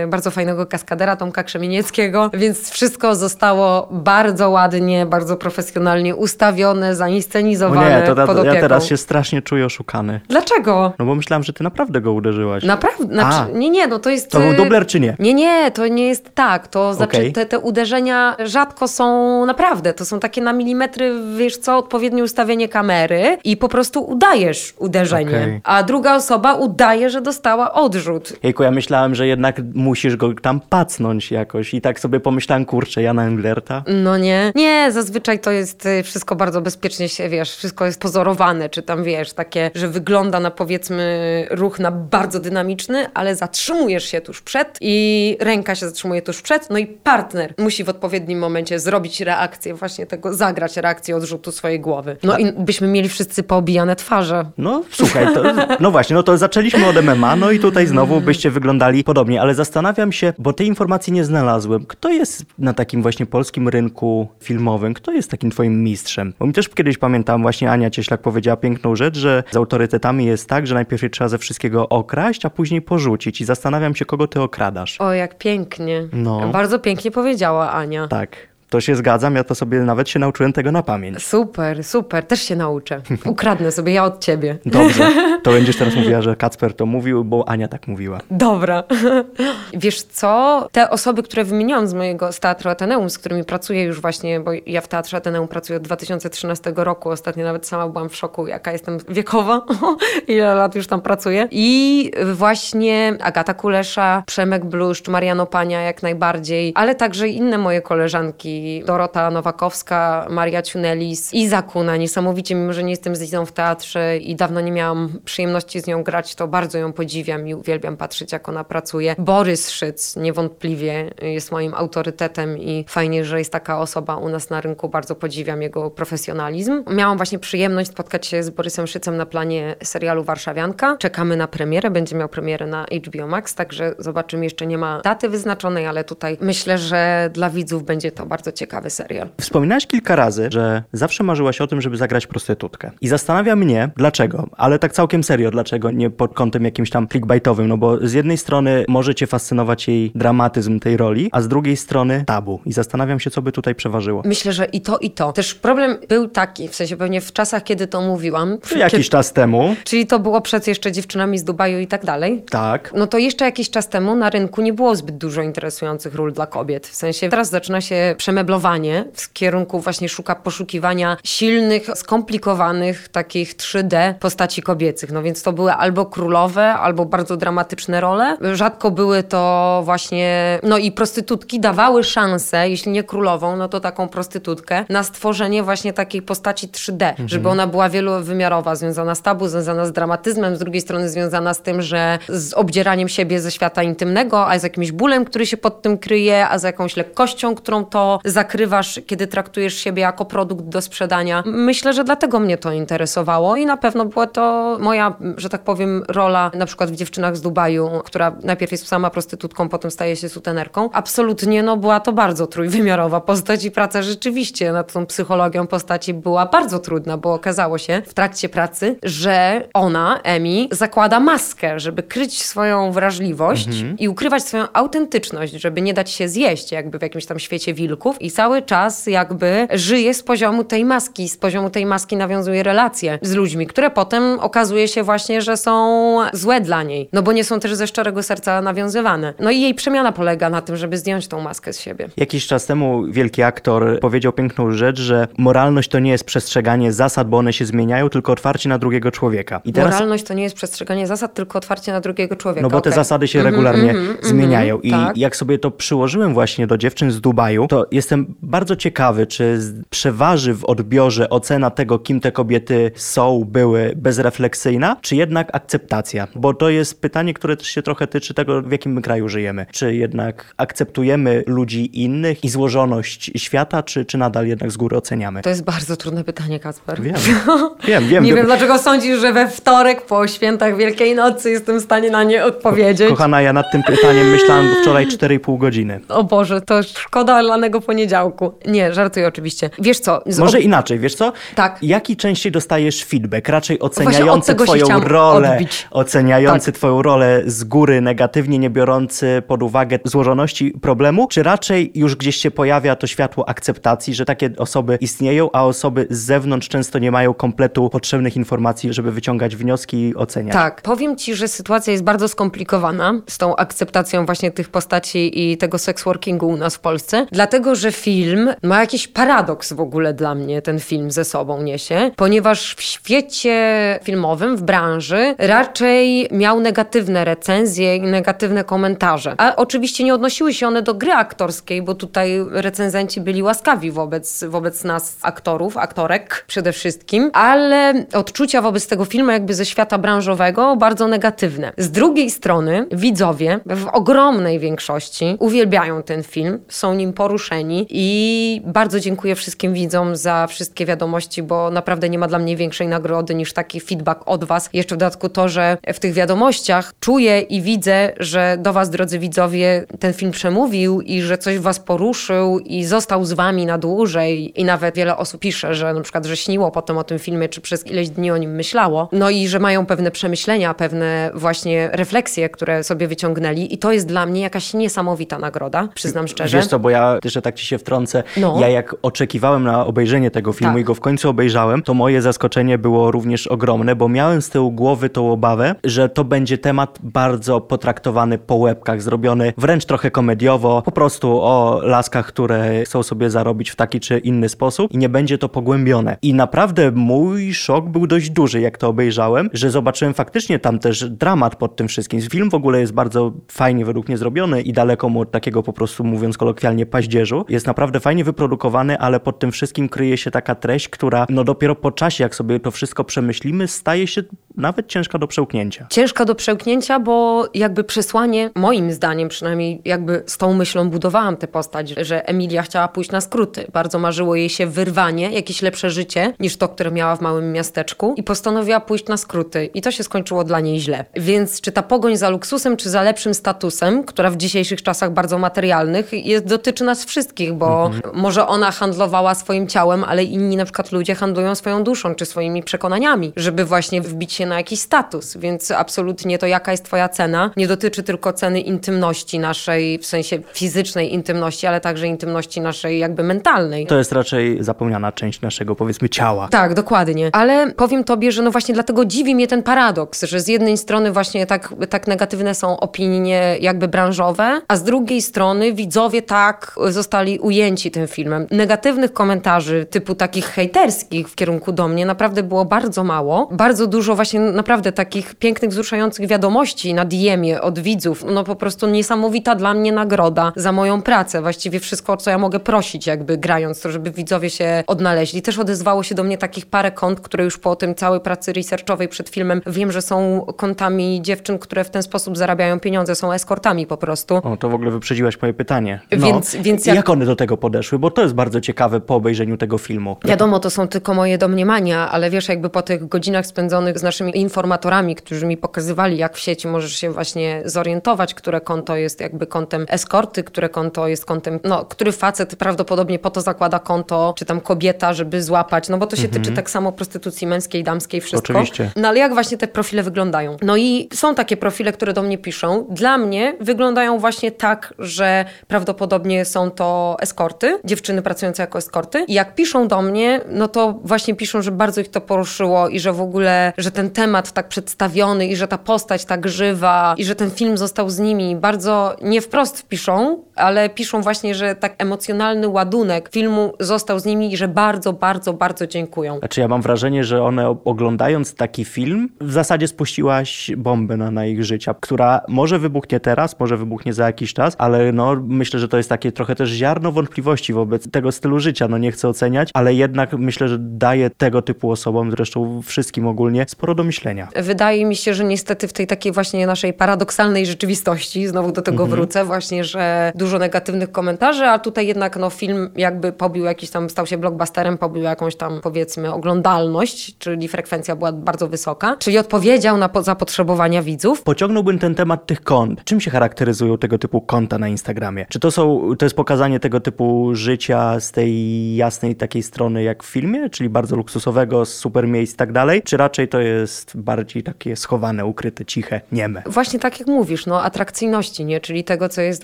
bardzo fajnego kaskadera Tomka Krzemienieckiego, więc wszystko zostało bardzo ładnie, bardzo profesjonalnie ustawione, zainscenizowane o nie, to da, pod Ja teraz się strasznie czuję oszukany. Dlaczego? No bo myślałam, że ty naprawdę go uderzyłaś. Naprawdę? Znaczy, nie, nie, no to jest... To był dubler czy nie? Nie, nie, to nie jest tak. To znaczy okay. te, te uderzenia rzadko są naprawdę, to są takie na milimetry, wiesz co, odpowiednie ustawienie kamery i po prostu udajesz uderzenie. Okay. A druga osoba udaje, że dostała odrzut. Jejku, ja myślałem, że jednak musisz go tam pacnąć jakoś i tak sobie pomyślałem, kurczę, Jana Englerta. No nie. Nie, zazwyczaj to jest y, wszystko bardzo bezpiecznie się, wiesz, wszystko jest pozorowane, czy tam, wiesz, takie, że wygląda na powiedzmy ruch na bardzo dynamiczny, ale zatrzymujesz się tuż przed i ręka się zatrzymuje tuż przed, no i partner musi w odpowiednim momencie zrobić reakcję, właśnie tego, zagrać reakcję odrzutu swojej głowy. No i byśmy mieli wszyscy poobijane twarze. No słuchaj, to, no właśnie, no to zaczęliśmy od MMA, no i tutaj znowu byście wyglądali podobnie, ale zastanawiam się, bo tej informacji nie znalazłem. Kto jest na takim właśnie polskim rynku filmowym? Kto jest takim twoim mistrzem? Bo mi też kiedyś pamiętam, właśnie Ania Cieślak powiedziała piękną rzecz, że z autorytetami jest tak, że najpierw trzeba ze wszystkiego okraść, a później porzucić. I zastanawiam się, kogo ty okradasz. O, jak pięknie. No. Bardzo pięknie powiedziała Ania. Tak. To się zgadzam, ja to sobie nawet się nauczyłem tego na pamięć. Super, super, też się nauczę. Ukradnę sobie ja od ciebie. Dobrze, [laughs] to będziesz teraz mówiła, że Kacper to mówił, bo Ania tak mówiła. Dobra. [laughs] Wiesz co, te osoby, które wymieniłam z mojego z Teatru Ateneum, z którymi pracuję już właśnie, bo ja w Teatrze Ateneum pracuję od 2013 roku, ostatnio nawet sama byłam w szoku, jaka jestem wiekowa, [laughs] ile lat już tam pracuję. I właśnie Agata Kulesza, Przemek Bluszcz, Mariano Pania jak najbardziej, ale także inne moje koleżanki, Dorota Nowakowska, Maria Ciunelis, Iza Kuna. Niesamowicie, mimo że nie jestem z Izą w teatrze i dawno nie miałam przyjemności z nią grać, to bardzo ją podziwiam i uwielbiam patrzeć, jak ona pracuje. Borys Szyc niewątpliwie jest moim autorytetem i fajnie, że jest taka osoba u nas na rynku. Bardzo podziwiam jego profesjonalizm. Miałam właśnie przyjemność spotkać się z Borysem Szycem na planie serialu Warszawianka. Czekamy na premierę, będzie miał premierę na HBO Max, także zobaczymy. Jeszcze nie ma daty wyznaczonej, ale tutaj myślę, że dla widzów będzie to bardzo bardzo ciekawy serial. Wspominałaś kilka razy, że zawsze marzyłaś o tym, żeby zagrać prostytutkę. I zastanawia mnie, dlaczego, ale tak całkiem serio, dlaczego nie pod kątem jakimś tam clickbaitowym, no bo z jednej strony może cię fascynować jej dramatyzm tej roli, a z drugiej strony tabu. I zastanawiam się, co by tutaj przeważyło. Myślę, że i to, i to. Też problem był taki, w sensie pewnie w czasach, kiedy to mówiłam. Jakiś kiedy... czas temu. Czyli to było przed jeszcze dziewczynami z Dubaju i tak dalej. Tak. No to jeszcze jakiś czas temu na rynku nie było zbyt dużo interesujących ról dla kobiet. W sensie teraz zaczyna się przemyśleć przemeblowanie w kierunku właśnie szuka poszukiwania silnych, skomplikowanych, takich 3D postaci kobiecych. No więc to były albo królowe, albo bardzo dramatyczne role. Rzadko były to właśnie, no i prostytutki dawały szansę, jeśli nie królową, no to taką prostytutkę, na stworzenie właśnie takiej postaci 3D, mhm. żeby ona była wielowymiarowa, związana z tabu, związana z dramatyzmem, z drugiej strony związana z tym, że z obdzieraniem siebie ze świata intymnego, a z jakimś bólem, który się pod tym kryje, a z jakąś lekkością, którą to zakrywasz, kiedy traktujesz siebie jako produkt do sprzedania. Myślę, że dlatego mnie to interesowało i na pewno była to moja, że tak powiem, rola na przykład w Dziewczynach z Dubaju, która najpierw jest sama prostytutką, potem staje się sutenerką. Absolutnie, no była to bardzo trójwymiarowa postać i praca rzeczywiście nad tą psychologią postaci była bardzo trudna, bo okazało się w trakcie pracy, że ona, Emi, zakłada maskę, żeby kryć swoją wrażliwość mhm. i ukrywać swoją autentyczność, żeby nie dać się zjeść jakby w jakimś tam świecie wilków i cały czas jakby żyje z poziomu tej maski, z poziomu tej maski nawiązuje relacje z ludźmi, które potem okazuje się właśnie, że są złe dla niej, no bo nie są też ze szczerego serca nawiązywane. No i jej przemiana polega na tym, żeby zdjąć tą maskę z siebie. Jakiś czas temu wielki aktor powiedział piękną rzecz, że moralność to nie jest przestrzeganie zasad, bo one się zmieniają, tylko otwarcie na drugiego człowieka. I teraz... Moralność to nie jest przestrzeganie zasad, tylko otwarcie na drugiego człowieka. No bo te okay. zasady się -hmm, regularnie mm -hmm, zmieniają. Mm -hmm, I tak. jak sobie to przyłożyłem właśnie do dziewczyn z Dubaju, to jestem bardzo ciekawy, czy przeważy w odbiorze ocena tego, kim te kobiety są, były bezrefleksyjna, czy jednak akceptacja? Bo to jest pytanie, które też się trochę tyczy tego, w jakim my kraju żyjemy. Czy jednak akceptujemy ludzi innych i złożoność świata, czy, czy nadal jednak z góry oceniamy? To jest bardzo trudne pytanie, Kacper. Wiem, [laughs] wiem, wiem. Nie wiem, dlaczego sądzisz, że we wtorek po świętach Wielkiej Nocy jestem w stanie na nie odpowiedzieć. Kochana, ja nad tym pytaniem myślałam wczoraj 4,5 godziny. O Boże, to szkoda lanego poniedziałku. Nie, żartuję oczywiście. Wiesz co? Może inaczej, wiesz co? Tak. Jaki częściej dostajesz feedback? Raczej oceniający twoją rolę, odbić. oceniający tak. twoją rolę z góry negatywnie, nie biorący pod uwagę złożoności problemu, czy raczej już gdzieś się pojawia to światło akceptacji, że takie osoby istnieją, a osoby z zewnątrz często nie mają kompletu potrzebnych informacji, żeby wyciągać wnioski i oceniać? Tak. Powiem ci, że sytuacja jest bardzo skomplikowana z tą akceptacją właśnie tych postaci i tego seksworkingu u nas w Polsce, dlatego, że film ma jakiś paradoks w ogóle dla mnie, ten film ze sobą niesie, ponieważ w świecie filmowym, w branży raczej miał negatywne recenzje i negatywne komentarze. A oczywiście nie odnosiły się one do gry aktorskiej, bo tutaj recenzenci byli łaskawi wobec, wobec nas, aktorów, aktorek przede wszystkim, ale odczucia wobec tego filmu jakby ze świata branżowego bardzo negatywne. Z drugiej strony widzowie w ogromnej większości uwielbiają ten film, są nim poruszeni i bardzo dziękuję wszystkim widzom za wszystkie wiadomości, bo naprawdę nie ma dla mnie większej nagrody niż taki feedback od was. Jeszcze w dodatku to, że w tych wiadomościach czuję i widzę, że do was, drodzy widzowie, ten film przemówił i że coś was poruszył i został z wami na dłużej i nawet wiele osób pisze, że na przykład, że śniło potem o tym filmie, czy przez ileś dni o nim myślało. No i że mają pewne przemyślenia, pewne właśnie refleksje, które sobie wyciągnęli i to jest dla mnie jakaś niesamowita nagroda, przyznam szczerze. Wiesz co, bo ja też tak ci się wtrącę, no. ja jak oczekiwałem na obejrzenie tego filmu tak. i go w końcu obejrzałem, to moje zaskoczenie było również ogromne, bo miałem z tyłu głowy tą obawę, że to będzie temat bardzo potraktowany po łebkach, zrobiony wręcz trochę komediowo, po prostu o laskach, które chcą sobie zarobić w taki czy inny sposób i nie będzie to pogłębione. I naprawdę mój szok był dość duży, jak to obejrzałem, że zobaczyłem faktycznie tam też dramat pod tym wszystkim. Film w ogóle jest bardzo fajnie według mnie zrobiony i daleko mu od takiego po prostu mówiąc kolokwialnie paździerzu. Jest naprawdę fajnie wyprodukowany, ale pod tym wszystkim kryje się taka treść, która no dopiero po czasie, jak sobie to wszystko przemyślimy, staje się nawet ciężka do przełknięcia. Ciężka do przełknięcia, bo jakby przesłanie, moim zdaniem przynajmniej jakby z tą myślą budowałam tę postać, że Emilia chciała pójść na skróty. Bardzo marzyło jej się wyrwanie, jakieś lepsze życie niż to, które miała w małym miasteczku i postanowiła pójść na skróty. I to się skończyło dla niej źle. Więc czy ta pogoń za luksusem, czy za lepszym statusem, która w dzisiejszych czasach bardzo materialnych, jest, dotyczy nas wszystkich, bo mhm. może ona handlowała swoim ciałem, ale inni na przykład ludzie handlują swoją duszą, czy swoimi przekonaniami, żeby właśnie wbić się na jakiś status, więc absolutnie to jaka jest twoja cena nie dotyczy tylko ceny intymności naszej, w sensie fizycznej intymności, ale także intymności naszej jakby mentalnej. To jest raczej zapomniana część naszego powiedzmy ciała. Tak, dokładnie. Ale powiem tobie, że no właśnie dlatego dziwi mnie ten paradoks, że z jednej strony właśnie tak, tak negatywne są opinie jakby branżowe, a z drugiej strony widzowie tak zostali ujęci tym filmem. Negatywnych komentarzy typu takich hejterskich w kierunku do mnie naprawdę było bardzo mało. Bardzo dużo właśnie naprawdę takich pięknych, wzruszających wiadomości na DM-ie od widzów. No po prostu niesamowita dla mnie nagroda za moją pracę. Właściwie wszystko, o co ja mogę prosić jakby grając to, żeby widzowie się odnaleźli. Też odezwało się do mnie takich parę kont, które już po tym całej pracy researchowej przed filmem wiem, że są kontami dziewczyn, które w ten sposób zarabiają pieniądze, są eskortami po prostu. O, to w ogóle wyprzedziłaś moje pytanie. No. Więc, więc jak... jak one do tego podeszły? Bo to jest bardzo ciekawe po obejrzeniu tego filmu. Wiadomo, to są tylko moje domniemania, ale wiesz, jakby po tych godzinach spędzonych z naszymi informatorami, którzy mi pokazywali, jak w sieci możesz się właśnie zorientować, które konto jest jakby kontem eskorty, które konto jest kontem, no, który facet prawdopodobnie po to zakłada konto, czy tam kobieta, żeby złapać, no bo to się mhm. tyczy tak samo prostytucji męskiej, damskiej, wszystko. Oczywiście. No ale jak właśnie te profile wyglądają? No i są takie profile, które do mnie piszą. Dla mnie wyglądają właśnie tak, że prawdopodobnie są to eskorty, dziewczyny pracujące jako eskorty. I jak piszą do mnie, no to właśnie piszą, że bardzo ich to poruszyło i że w ogóle, że ten temat tak przedstawiony i że ta postać tak żywa i że ten film został z nimi. Bardzo nie wprost piszą, ale piszą właśnie, że tak emocjonalny ładunek filmu został z nimi i że bardzo, bardzo, bardzo dziękują. Znaczy ja mam wrażenie, że one oglądając taki film, w zasadzie spuściłaś bombę na, na ich życia, która może wybuchnie teraz, może wybuchnie za jakiś czas, ale no myślę, że to jest takie trochę też ziarno wątpliwości wobec tego stylu życia. No nie chcę oceniać, ale jednak myślę, że daje tego typu osobom, zresztą wszystkim ogólnie, sporo do myślenia. Wydaje mi się, że niestety w tej takiej właśnie naszej paradoksalnej rzeczywistości, znowu do tego mhm. wrócę, właśnie, że dużo negatywnych komentarzy, a tutaj jednak no, film jakby pobił jakiś tam, stał się blockbusterem, pobił jakąś tam powiedzmy oglądalność, czyli frekwencja była bardzo wysoka, czyli odpowiedział na zapotrzebowania widzów. Pociągnąłbym ten temat tych kont. Czym się charakteryzują tego typu konta na Instagramie? Czy to są, to jest pokazanie tego typu życia z tej jasnej takiej strony jak w filmie, czyli bardzo luksusowego, super miejsc i tak dalej, czy raczej to jest bardziej takie schowane, ukryte, ciche, nieme? Właśnie tak jak mówisz, no atrakcyjności, nie? Czyli tego, co jest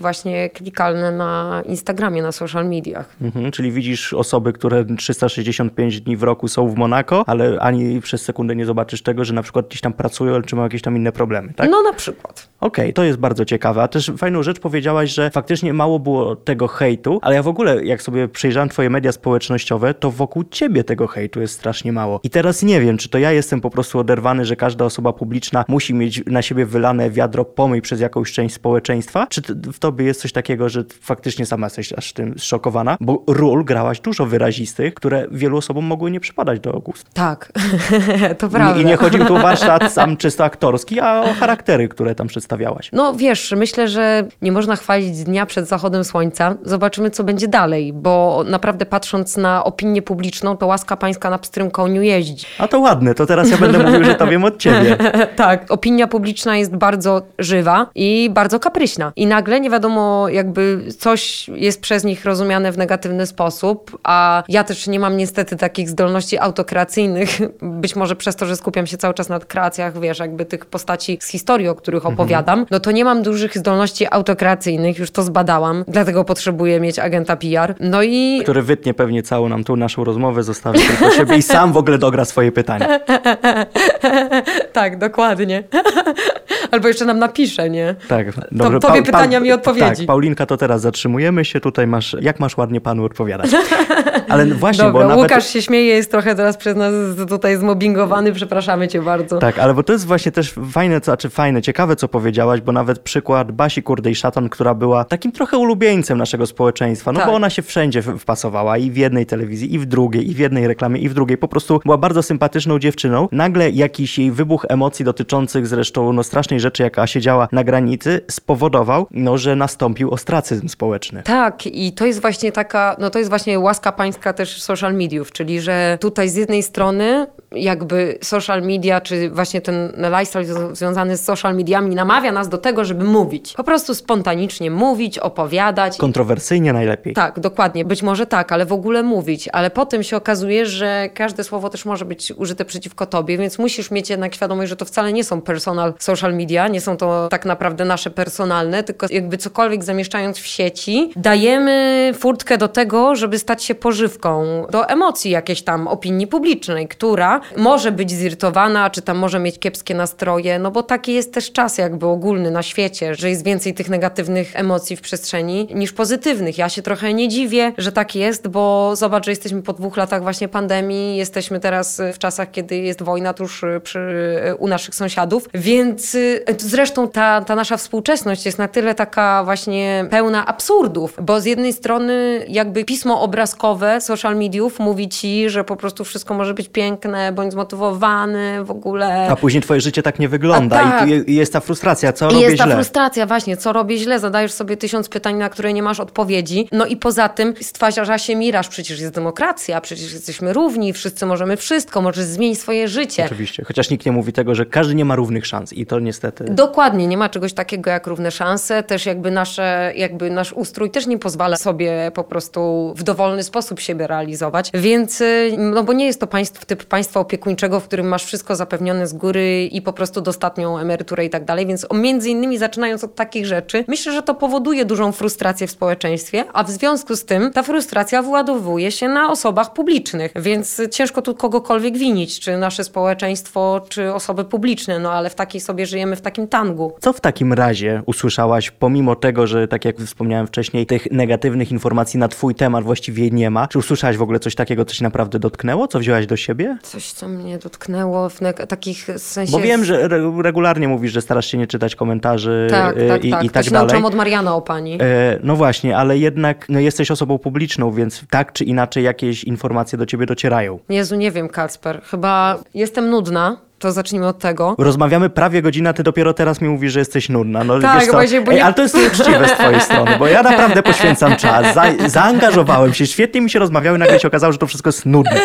właśnie klikalne na Instagramie, na social mediach. Mhm, czyli widzisz osoby, które 365 dni w roku są w Monako, ale ani przez sekundę nie zobaczysz tego, że na przykład gdzieś tam pracują, czy mają jakieś tam inne problemy, tak? No na przykład. Okej, okay, to jest bardzo ciekawe. A też fajną rzecz powiedziałaś, że faktycznie mało było tego hejtu, ale ja w ogóle, jak sobie przejrzałem twoje media społecznościowe, to wokół ciebie tego hejtu jest strasznie mało. I teraz nie wiem, czy to ja jestem po prostu oderwany, że każda osoba publiczna musi mieć na siebie wylane wiadro pomyj przez jakąś część społeczeństwa, czy w tobie jest coś takiego, że faktycznie sama jesteś aż tym zszokowana? Bo ról grałaś dużo wyrazistych, które wielu osobom mogły nie przypadać do gustu. Tak, [laughs] to prawda. I nie chodzi tu o [laughs] warsztat sam czysto aktorski, a o charaktery, które tam przedstawiałaś. No wiesz, myślę, że nie można chwalić dnia przed zachodem słońca. Zobaczymy, co będzie dalej, bo naprawdę patrząc na opinię publiczną, to łaska pańska na pstrym koniu jeździ. A to ładne, to teraz ja będę [laughs] mówił, że to wiem od ciebie. [laughs] tak, opinia publiczna jest bardzo żywa i bardzo kapryśna. I nagle nie wiadomo, jakby coś jest przez nich rozumiane w negatywny sposób, a ja też nie mam niestety takich zdolności autokreacyjnych, [laughs] być może przez to, że skupiam się cały czas na kreacjach, wiesz, jakby tych postaci z historii, o których mhm. opowiadam, no to nie mam dużych zdolności autokreacyjnych, już to zbadałam, dlatego potrzebuję mieć agenta PR. No i... Który wytnie pewnie całą nam tu naszą rozmowę, zostawi tylko siebie i sam w ogóle dogra swoje pytania. [laughs] [laughs] tak, dokładnie. [laughs] Albo jeszcze nam napisze, nie? Tak. Dobrze. To powie pa, pytania mi odpowiedzi. Tak, Paulinka, to teraz zatrzymujemy się. Tutaj masz, jak masz ładnie panu odpowiadać. [laughs] Ale właśnie, Dobra, bo nawet... Łukasz się śmieje, jest trochę teraz przez nas tutaj zmobbingowany, przepraszamy cię bardzo. Tak, ale bo to jest właśnie też fajne, co, znaczy fajne, ciekawe, co powiedziałaś, bo nawet przykład Basi Kurdej Szatan, która była takim trochę ulubieńcem naszego społeczeństwa, no tak. bo ona się wszędzie wpasowała i w jednej telewizji, i w drugiej, i w jednej reklamie, i w drugiej. Po prostu była bardzo sympatyczną dziewczyną. Nagle jakiś jej wybuch emocji dotyczących zresztą no, strasznej rzeczy, jaka się działa na granicy, spowodował, no, że nastąpił ostracyzm społeczny. Tak, i to jest właśnie taka, no to jest właśnie łaska pańska też social mediów, czyli że tutaj z jednej strony jakby social media, czy właśnie ten lifestyle związany z social mediami namawia nas do tego, żeby mówić. Po prostu spontanicznie mówić, opowiadać. Kontrowersyjnie najlepiej. Tak, dokładnie. Być może tak, ale w ogóle mówić. Ale potem się okazuje, że każde słowo też może być użyte przeciwko tobie, więc musisz mieć jednak świadomość, że to wcale nie są personal social media, nie są to tak naprawdę nasze personalne, tylko jakby cokolwiek zamieszczając w sieci, dajemy furtkę do tego, żeby stać się pożywką do emocji jakiejś tam opinii publicznej, która może być zirytowana, czy tam może mieć kiepskie nastroje, no bo taki jest też czas jakby ogólny na świecie, że jest więcej tych negatywnych emocji w przestrzeni niż pozytywnych. Ja się trochę nie dziwię, że tak jest, bo zobacz, że jesteśmy po dwóch latach właśnie pandemii, jesteśmy teraz w czasach, kiedy jest wojna tuż przy, u naszych sąsiadów, więc y, zresztą ta, ta nasza współczesność jest na tyle taka właśnie pełna absurdów, bo z jednej strony jakby pismo obrazkowe social mediów mówi ci, że po prostu wszystko może być piękne, bądź zmotywowany w ogóle. A później twoje życie tak nie wygląda tak. i jest ta frustracja, co I robię jest źle. ta frustracja właśnie, co robię źle, zadajesz sobie tysiąc pytań, na które nie masz odpowiedzi. No i poza tym stwarza się miraż, przecież jest demokracja, przecież jesteśmy równi, wszyscy możemy wszystko, możesz zmienić swoje życie. Oczywiście, chociaż nikt nie mówi tego, że każdy nie ma równych szans i to niestety... Dokładnie, nie ma czegoś takiego jak równe szanse, też jakby nasze, jakby nasz ustrój też nie pozwala sobie po prostu w dowolny sposób siebie realizować, więc y, no bo nie jest to państw, typ państwa opiekuńczego, w którym masz wszystko zapewnione z góry i po prostu dostatnią emeryturę i tak dalej, więc między innymi zaczynając od takich rzeczy, myślę, że to powoduje dużą frustrację w społeczeństwie, a w związku z tym ta frustracja wyładowuje się na osobach publicznych, więc ciężko tu kogokolwiek winić, czy nasze społeczeństwo, czy osoby publiczne, no ale w takiej sobie żyjemy w takim tangu. Co w takim razie usłyszałaś, pomimo tego, że tak jak wspomniałem wcześniej, tych negatywnych informacji na twój temat właściwie nie ma, czy usłyszałaś w ogóle coś takiego, co ci naprawdę dotknęło, co wzięłaś do siebie? Coś, co mnie dotknęło w takich sensie... Bo wiem, że re regularnie mówisz, że starasz się nie czytać komentarzy tak, y, tak, i, tak. i tak to dalej. nauczyłam od Mariana o pani. E, no właśnie, ale jednak no, jesteś osobą publiczną, więc tak czy inaczej jakieś informacje do ciebie docierają. Jezu, nie wiem, Kacper. Chyba jestem nudna. To zacznijmy od tego. Rozmawiamy prawie godzinę, ty dopiero teraz mi mówisz, że jesteś nudna. No, tak, wiesz co? właśnie, bo nie... Ej, ale to jest nieuczciwe z twojej strony, bo ja naprawdę poświęcam czas, za, zaangażowałem się, świetnie mi się rozmawiało i nagle się okazało, że to wszystko jest nudne.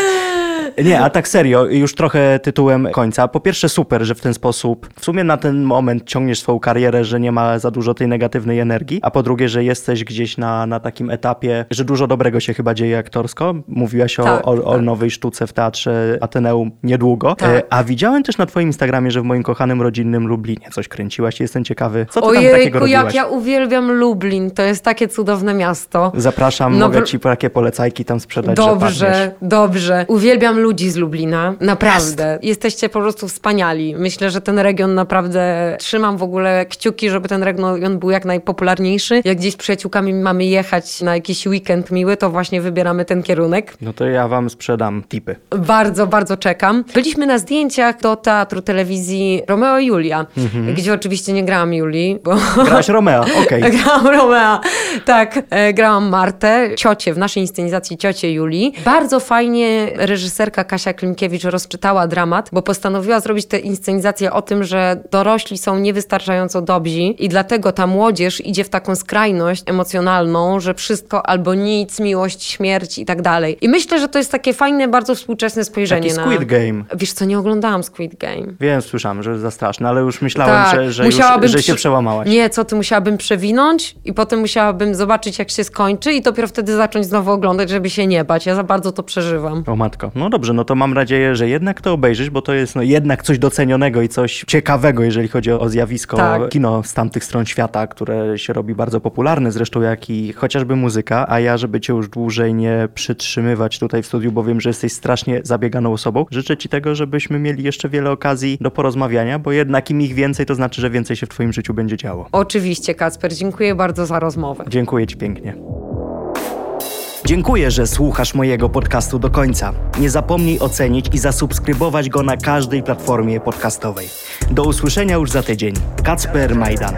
Nie, a tak serio, już trochę tytułem końca. Po pierwsze super, że w ten sposób w sumie na ten moment ciągniesz swoją karierę, że nie ma za dużo tej negatywnej energii, a po drugie, że jesteś gdzieś na, na takim etapie, że dużo dobrego się chyba dzieje aktorsko. Mówiłaś o, Tak, o, o tak. nowej sztuce w Teatrze Ateneum niedługo. Tak. E, A widziałem też na twoim Instagramie, że w moim kochanym rodzinnym Lublinie coś kręciłaś. Jestem ciekawy, co ty tam takiego Ojejku, robiłaś? jak ja uwielbiam Lublin. To jest takie cudowne miasto. Zapraszam, No, mogę ci takie polecajki tam sprzedać. Dobrze, dobrze. Uwielbiam ludzi z Lublina. Naprawdę. Jesteście po prostu wspaniali. Myślę, że ten region naprawdę trzymam w ogóle kciuki, żeby ten region był jak najpopularniejszy. Jak gdzieś z przyjaciółkami mamy jechać na jakiś weekend miły, to właśnie wybieramy ten kierunek. No to ja wam sprzedam tipy. Bardzo, bardzo czekam. Byliśmy na zdjęciach do teatru telewizji Romeo i Julia, gdzie oczywiście nie grałam Julii, bo [laughs] Grałaś Romeo, okej. Grałam Romea, tak. E, grałam Martę, ciocię, w naszej inscenizacji ciocię Julii. Bardzo fajnie reżyserka Kasia Klimkiewicz rozczytała dramat, bo postanowiła zrobić tę inscenizację o tym, że dorośli są niewystarczająco dobrzy i dlatego ta młodzież idzie w taką skrajność emocjonalną, że wszystko albo nic, miłość, śmierć i tak dalej. I myślę, że to jest takie fajne, bardzo współczesne spojrzenie Taki na... Squid Game. Wiesz co, nie oglądałam Squid Game. Wiem, słyszałem, że za straszne, ale już myślałem, Tak, że, że, już, musiałabym że się przy- przełamałaś. Nie, co ty musiałabym przewinąć i potem musiałabym zobaczyć, jak się skończy i dopiero wtedy zacząć znowu oglądać, żeby się nie bać. Ja za bardzo to przeżywam. O matko. No dobrze, no to mam nadzieję, że jednak to obejrzysz, bo to jest no, jednak coś docenionego i coś ciekawego, jeżeli chodzi o, o zjawisko Tak. kino z tamtych stron świata, które się robi bardzo popularne, zresztą jak i chociażby muzyka, a ja, żeby cię już dłużej nie przytrzymywać tutaj w studiu, bo wiem, że jesteś strasznie zabieganą osobą, życzę ci tego, żebyśmy mieli jeszcze wiele okazji do porozmawiania, bo jednak im ich więcej, to znaczy, że więcej się w twoim życiu będzie działo. Oczywiście, Kacper, dziękuję bardzo za rozmowę. Dziękuję Ci pięknie. Dziękuję, że słuchasz mojego podcastu do końca. Nie zapomnij ocenić i zasubskrybować go na każdej platformie podcastowej. Do usłyszenia już za tydzień. Kacper Majdan.